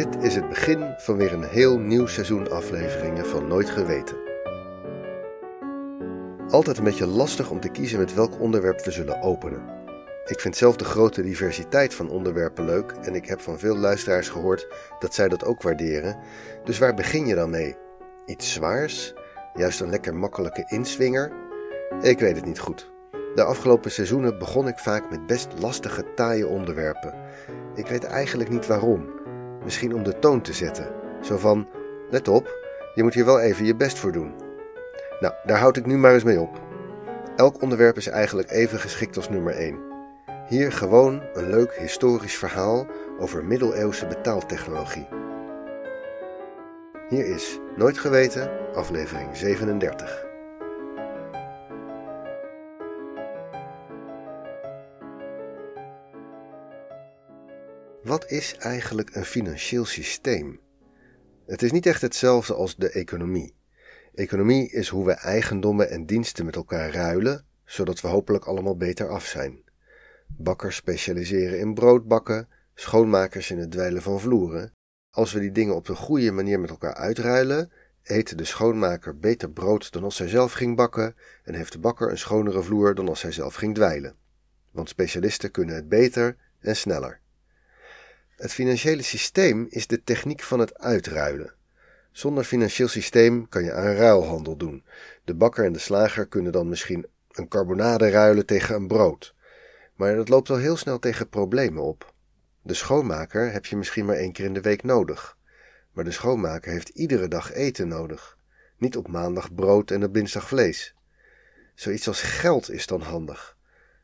Dit is het begin van weer een heel nieuw seizoen afleveringen van Nooit Geweten. Altijd een beetje lastig om te kiezen met welk onderwerp we zullen openen. Ik vind zelf de grote diversiteit van onderwerpen leuk en ik heb van veel luisteraars gehoord dat zij dat ook waarderen. Dus waar begin je dan mee? Iets zwaars? Juist een lekker makkelijke inswinger? Ik weet het niet goed. De afgelopen seizoenen begon ik vaak met best lastige, taaie onderwerpen. Ik weet eigenlijk niet waarom. Misschien om de toon te zetten. Zo van: let op, je moet hier wel even je best voor doen. Nou, daar houd ik nu maar eens mee op. Elk onderwerp is eigenlijk even geschikt als nummer 1. Hier gewoon een leuk historisch verhaal over middeleeuwse betaaltechnologie. Hier is Nooit Geweten, aflevering 37. Wat is eigenlijk een financieel systeem? Het is niet echt hetzelfde als de economie. Economie is hoe we eigendommen en diensten met elkaar ruilen, zodat we hopelijk allemaal beter af zijn. Bakkers specialiseren in broodbakken, schoonmakers in het dweilen van vloeren. Als we die dingen op de goede manier met elkaar uitruilen, eet de schoonmaker beter brood dan als hij zelf ging bakken en heeft de bakker een schonere vloer dan als hij zelf ging dweilen. Want specialisten kunnen het beter en sneller. Het financiële systeem is de techniek van het uitruilen. Zonder financieel systeem kan je aan ruilhandel doen. De bakker en de slager kunnen dan misschien een carbonade ruilen tegen een brood. Maar dat loopt al heel snel tegen problemen op. De schoonmaker heb je misschien maar één keer in de week nodig. Maar de schoonmaker heeft iedere dag eten nodig. Niet op maandag brood en op dinsdag vlees. Zoiets als geld is dan handig,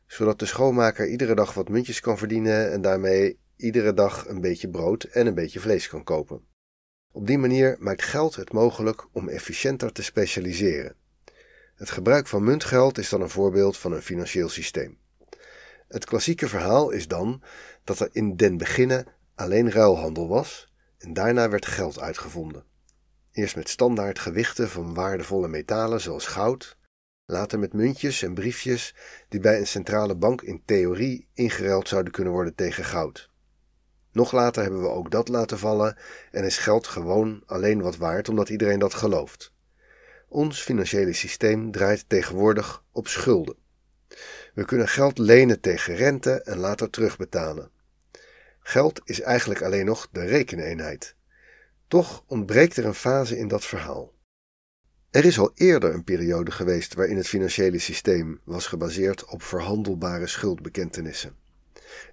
zodat de schoonmaker iedere dag wat muntjes kan verdienen en daarmee iedere dag een beetje brood en een beetje vlees kan kopen. Op die manier maakt geld het mogelijk om efficiënter te specialiseren. Het gebruik van muntgeld is dan een voorbeeld van een financieel systeem. Het klassieke verhaal is dan dat er in den beginnen alleen ruilhandel was en daarna werd geld uitgevonden. Eerst met standaard gewichten van waardevolle metalen zoals goud, later met muntjes en briefjes die bij een centrale bank in theorie ingeruild zouden kunnen worden tegen goud. Nog later hebben we ook dat laten vallen en is geld gewoon alleen wat waard omdat iedereen dat gelooft. Ons financiële systeem draait tegenwoordig op schulden. We kunnen geld lenen tegen rente en later terugbetalen. Geld is eigenlijk alleen nog de rekeneenheid. Toch ontbreekt er een fase in dat verhaal. Er is al eerder een periode geweest waarin het financiële systeem was gebaseerd op verhandelbare schuldbekentenissen.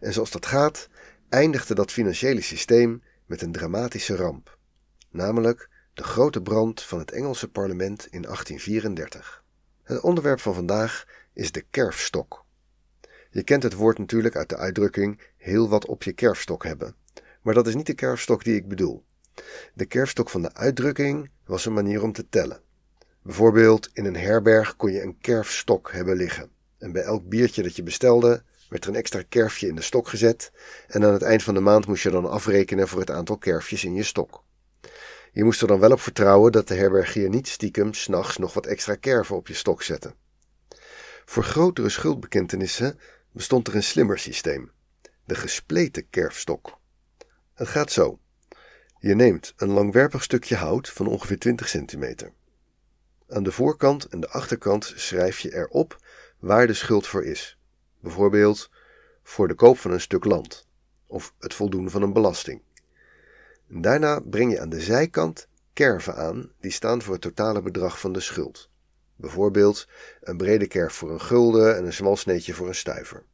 En zoals dat gaat, eindigde dat financiële systeem met een dramatische ramp, namelijk de grote brand van het Engelse parlement in 1834. Het onderwerp van vandaag is de kerfstok. Je kent het woord natuurlijk uit de uitdrukking heel wat op je kerfstok hebben, maar dat is niet de kerfstok die ik bedoel. De kerfstok van de uitdrukking was een manier om te tellen. Bijvoorbeeld in een herberg kon je een kerfstok hebben liggen. En bij elk biertje dat je bestelde, werd er een extra kerfje in de stok gezet en aan het eind van de maand moest je dan afrekenen voor het aantal kerfjes in je stok. Je moest er dan wel op vertrouwen dat de herbergier niet stiekem s'nachts nog wat extra kerven op je stok zette. Voor grotere schuldbekentenissen bestond er een slimmer systeem, de gespleten kerfstok. Het gaat zo. Je neemt een langwerpig stukje hout van ongeveer 20 centimeter. Aan de voorkant en de achterkant schrijf je erop waar de schuld voor is bijvoorbeeld voor de koop van een stuk land of het voldoen van een belasting. Daarna breng je aan de zijkant kerven aan die staan voor het totale bedrag van de schuld. Bijvoorbeeld een brede kerf voor een gulden en een smal sneetje voor een stuiver.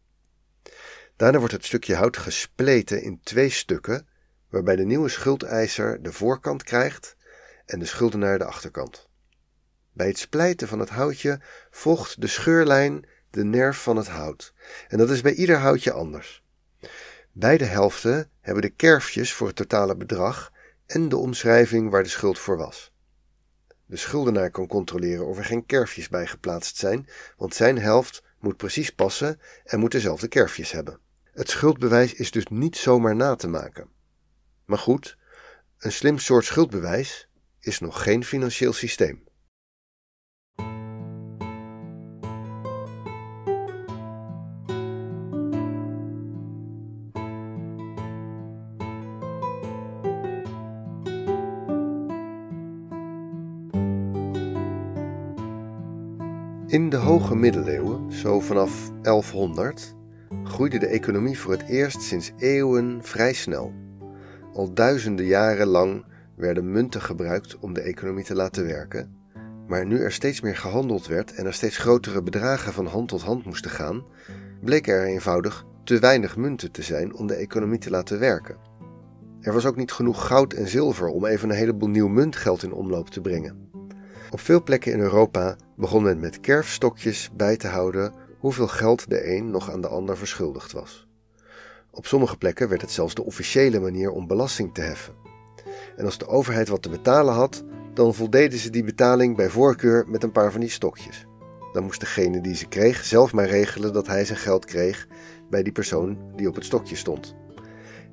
Daarna wordt het stukje hout gespleten in twee stukken, waarbij de nieuwe schuldeiser de voorkant krijgt en de schuldenaar de achterkant. Bij het splijten van het houtje volgt de scheurlijn de nerf van het hout. En dat is bij ieder houtje anders. Beide helften hebben de kerfjes voor het totale bedrag en de omschrijving waar de schuld voor was. De schuldenaar kan controleren of er geen kerfjes bij geplaatst zijn, want zijn helft moet precies passen en moet dezelfde kerfjes hebben. Het schuldbewijs is dus niet zomaar na te maken. Maar goed, een slim soort schuldbewijs is nog geen financieel systeem. In de hoge middeleeuwen, zo vanaf 1100, groeide de economie voor het eerst sinds eeuwen vrij snel. Al duizenden jaren lang werden munten gebruikt om de economie te laten werken, maar nu er steeds meer gehandeld werd en er steeds grotere bedragen van hand tot hand moesten gaan, bleken er eenvoudig te weinig munten te zijn om de economie te laten werken. Er was ook niet genoeg goud en zilver om even een heleboel nieuw muntgeld in omloop te brengen. Op veel plekken in Europa begon men met kerfstokjes bij te houden hoeveel geld de een nog aan de ander verschuldigd was. Op sommige plekken werd het zelfs de officiële manier om belasting te heffen. En als de overheid wat te betalen had, dan voldeden ze die betaling bij voorkeur met een paar van die stokjes. Dan moest degene die ze kreeg zelf maar regelen dat hij zijn geld kreeg bij die persoon die op het stokje stond.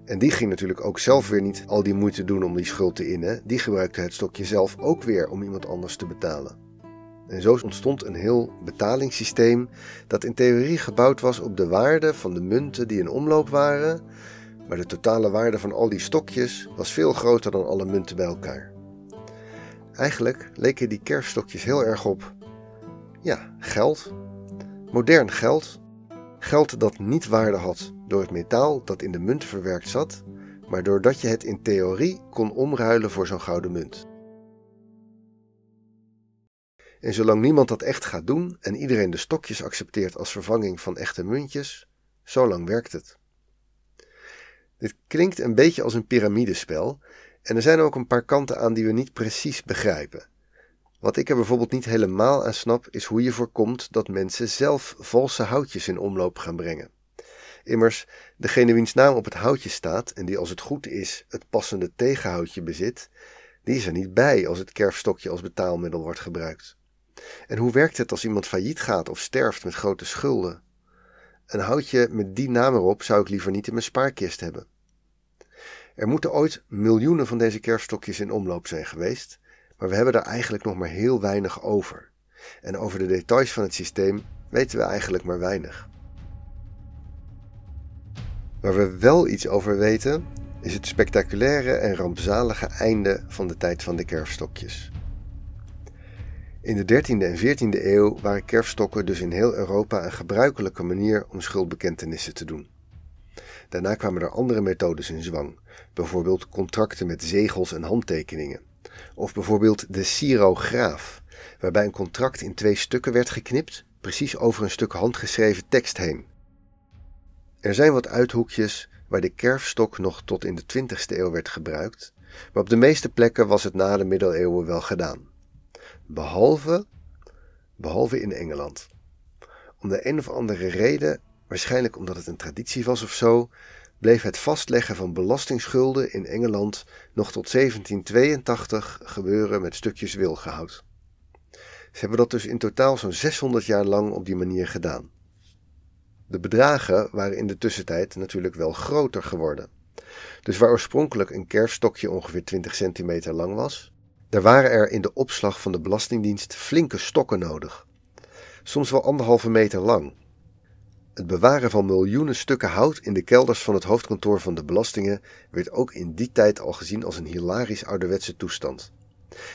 En die ging natuurlijk ook zelf weer niet al die moeite doen om die schuld te innen. Die gebruikte het stokje zelf ook weer om iemand anders te betalen. En zo ontstond een heel betalingssysteem dat in theorie gebouwd was op de waarde van de munten die in omloop waren, maar de totale waarde van al die stokjes was veel groter dan alle munten bij elkaar. Eigenlijk leken die kerfstokjes heel erg op, ja, geld. Modern geld. Geld dat niet waarde had door het metaal dat in de munt verwerkt zat, maar doordat je het in theorie kon omruilen voor zo'n gouden munt. En zolang niemand dat echt gaat doen en iedereen de stokjes accepteert als vervanging van echte muntjes, zolang werkt het. Dit klinkt een beetje als een piramidespel en er zijn ook een paar kanten aan die we niet precies begrijpen. Wat ik er bijvoorbeeld niet helemaal aan snap, is hoe je voorkomt dat mensen zelf valse houtjes in omloop gaan brengen. Immers, degene wiens naam op het houtje staat en die als het goed is het passende tegenhoutje bezit, die is er niet bij als het kerfstokje als betaalmiddel wordt gebruikt. En hoe werkt het als iemand failliet gaat of sterft met grote schulden? Een houtje met die naam erop zou ik liever niet in mijn spaarkist hebben. Er moeten ooit miljoenen van deze kerfstokjes in omloop zijn geweest, maar we hebben daar eigenlijk nog maar heel weinig over. En over de details van het systeem weten we eigenlijk maar weinig. Waar we wel iets over weten, is het spectaculaire en rampzalige einde van de tijd van de kerfstokjes. In de 13e en 14e eeuw waren kerfstokken dus in heel Europa een gebruikelijke manier om schuldbekentenissen te doen. Daarna kwamen er andere methodes in zwang, bijvoorbeeld contracten met zegels en handtekeningen, of bijvoorbeeld de sirograaf, waarbij een contract in twee stukken werd geknipt, precies over een stuk handgeschreven tekst heen. Er zijn wat uithoekjes waar de kerfstok nog tot in de 20e eeuw werd gebruikt, maar op de meeste plekken was het na de middeleeuwen wel gedaan. Behalve, behalve in Engeland. Om de een of andere reden, waarschijnlijk omdat het een traditie was of zo, bleef het vastleggen van belastingschulden in Engeland nog tot 1782 gebeuren met stukjes wilgehout. Ze hebben dat dus in totaal zo'n 600 jaar lang op die manier gedaan. De bedragen waren in de tussentijd natuurlijk wel groter geworden. Dus waar oorspronkelijk een kerfstokje ongeveer 20 centimeter lang was, daar waren er in de opslag van de Belastingdienst flinke stokken nodig. Soms wel anderhalve meter lang. Het bewaren van miljoenen stukken hout in de kelders van het hoofdkantoor van de belastingen werd ook in die tijd al gezien als een hilarisch ouderwetse toestand.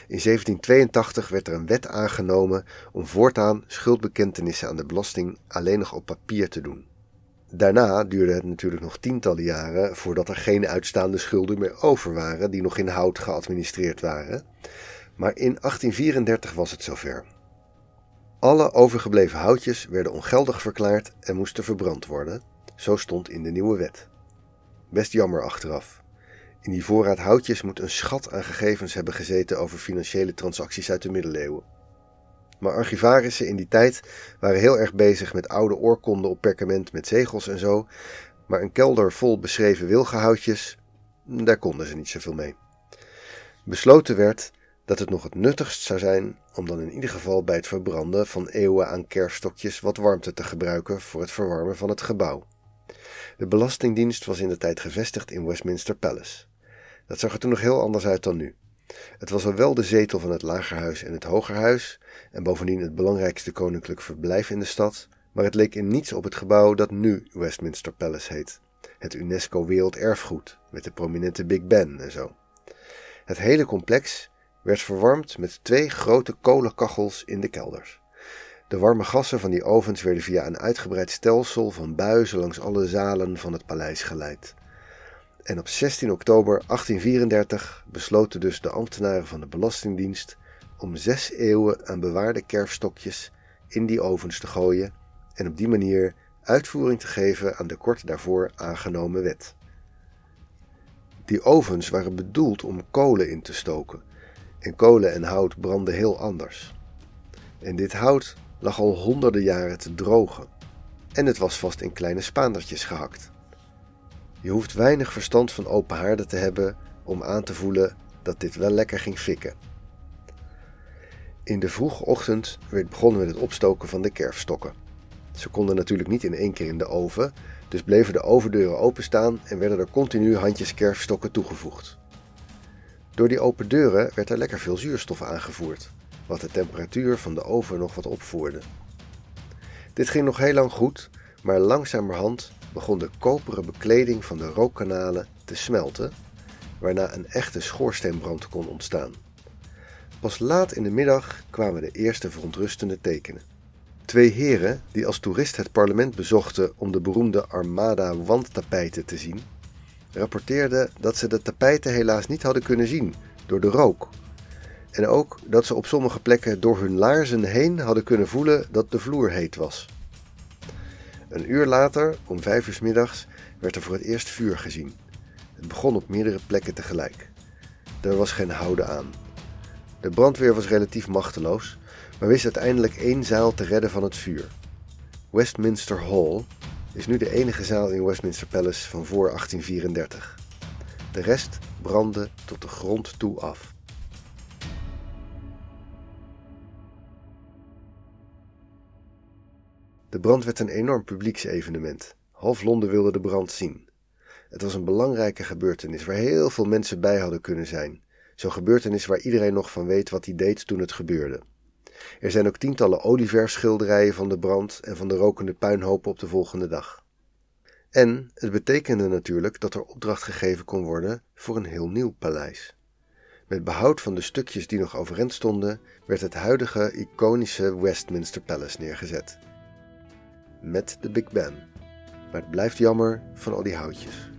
In 1782 werd er een wet aangenomen om voortaan schuldbekentenissen aan de belasting alleen nog op papier te doen. Daarna duurde het natuurlijk nog tientallen jaren voordat er geen uitstaande schulden meer over waren die nog in hout geadministreerd waren. Maar in 1834 was het zover. Alle overgebleven houtjes werden ongeldig verklaard en moesten verbrand worden. Zo stond in de nieuwe wet. Best jammer achteraf. In die voorraad houtjes moet een schat aan gegevens hebben gezeten over financiële transacties uit de middeleeuwen. Maar archivarissen in die tijd waren heel erg bezig met oude oorkonden op perkament met zegels en zo. Maar een kelder vol beschreven wilgehoutjes, daar konden ze niet zoveel mee. Besloten werd dat het nog het nuttigst zou zijn om dan in ieder geval bij het verbranden van eeuwen aan kerfstokjes wat warmte te gebruiken voor het verwarmen van het gebouw. De Belastingdienst was in de tijd gevestigd in Westminster Palace. Dat zag er toen nog heel anders uit dan nu. Het was al wel de zetel van het Lagerhuis en het Hogerhuis, en bovendien het belangrijkste koninklijk verblijf in de stad, maar het leek in niets op het gebouw dat nu Westminster Palace heet. Het UNESCO Werelderfgoed, met de prominente Big Ben en zo. Het hele complex werd verwarmd met twee grote kolenkachels in de kelders. De warme gassen van die ovens werden via een uitgebreid stelsel van buizen langs alle zalen van het paleis geleid. En op 16 oktober 1834 besloten dus de ambtenaren van de Belastingdienst om zes eeuwen aan bewaarde kerfstokjes in die ovens te gooien en op die manier uitvoering te geven aan de kort daarvoor aangenomen wet. Die ovens waren bedoeld om kolen in te stoken, en kolen en hout brandden heel anders. En dit hout lag al honderden jaren te drogen, en het was vast in kleine spaandertjes gehakt. Je hoeft weinig verstand van open haarden te hebben om aan te voelen dat dit wel lekker ging fikken. In de vroege ochtend werd begonnen met het opstoken van de kerfstokken. Ze konden natuurlijk niet in één keer in de oven, dus bleven de ovendeuren openstaan en werden er continu handjes kerfstokken toegevoegd. Door die open deuren werd er lekker veel zuurstof aangevoerd, wat de temperatuur van de oven nog wat opvoerde. Dit ging nog heel lang goed, maar langzamerhand begon de koperen bekleding van de rookkanalen te smelten, waarna een echte schoorsteenbrand kon ontstaan. Pas laat in de middag kwamen de eerste verontrustende tekenen. Twee heren, die als toerist het parlement bezochten om de beroemde Armada wandtapijten te zien, rapporteerden dat ze de tapijten helaas niet hadden kunnen zien door de rook. En ook dat ze op sommige plekken door hun laarzen heen hadden kunnen voelen dat de vloer heet was. Een uur later, om vijf uur middags, werd er voor het eerst vuur gezien. Het begon op meerdere plekken tegelijk. Er was geen houden aan. De brandweer was relatief machteloos, maar wist uiteindelijk één zaal te redden van het vuur. Westminster Hall is nu de enige zaal in Westminster Palace van voor 1834. De rest brandde tot de grond toe af. De brand werd een enorm publieksevenement. Half Londen wilde de brand zien. Het was een belangrijke gebeurtenis waar heel veel mensen bij hadden kunnen zijn. Zo'n gebeurtenis waar iedereen nog van weet wat hij deed toen het gebeurde. Er zijn ook tientallen olieverfschilderijen van de brand en van de rokende puinhopen op de volgende dag. En het betekende natuurlijk dat er opdracht gegeven kon worden voor een heel nieuw paleis. Met behoud van de stukjes die nog overeind stonden, werd het huidige iconische Westminster Palace neergezet. Met de Big Ben. Maar het blijft jammer van al die houtjes.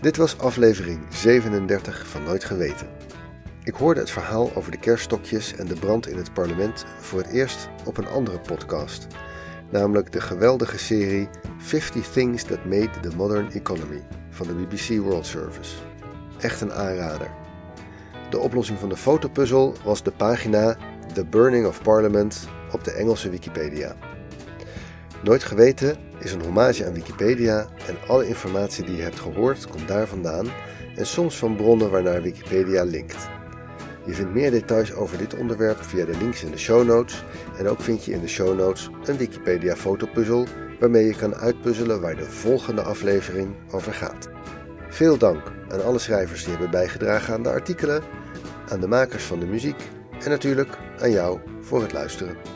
Dit was aflevering 37 van Nooit Geweten. Ik hoorde het verhaal over de kerststokjes en de brand in het parlement voor het eerst op een andere podcast, namelijk de geweldige serie 50 Things That Made the Modern Economy van de BBC World Service. Echt een aanrader. De oplossing van de fotopuzzel was de pagina The Burning of Parliament op de Engelse Wikipedia. Nooit geweten is een hommage aan Wikipedia en alle informatie die je hebt gehoord komt daar vandaan en soms van bronnen waarnaar Wikipedia linkt. Je vindt meer details over dit onderwerp via de links in de show notes en ook vind je in de show notes een Wikipedia fotopuzzel waarmee je kan uitpuzzelen waar de volgende aflevering over gaat. Veel dank aan alle schrijvers die hebben bijgedragen aan de artikelen, aan de makers van de muziek en natuurlijk aan jou voor het luisteren.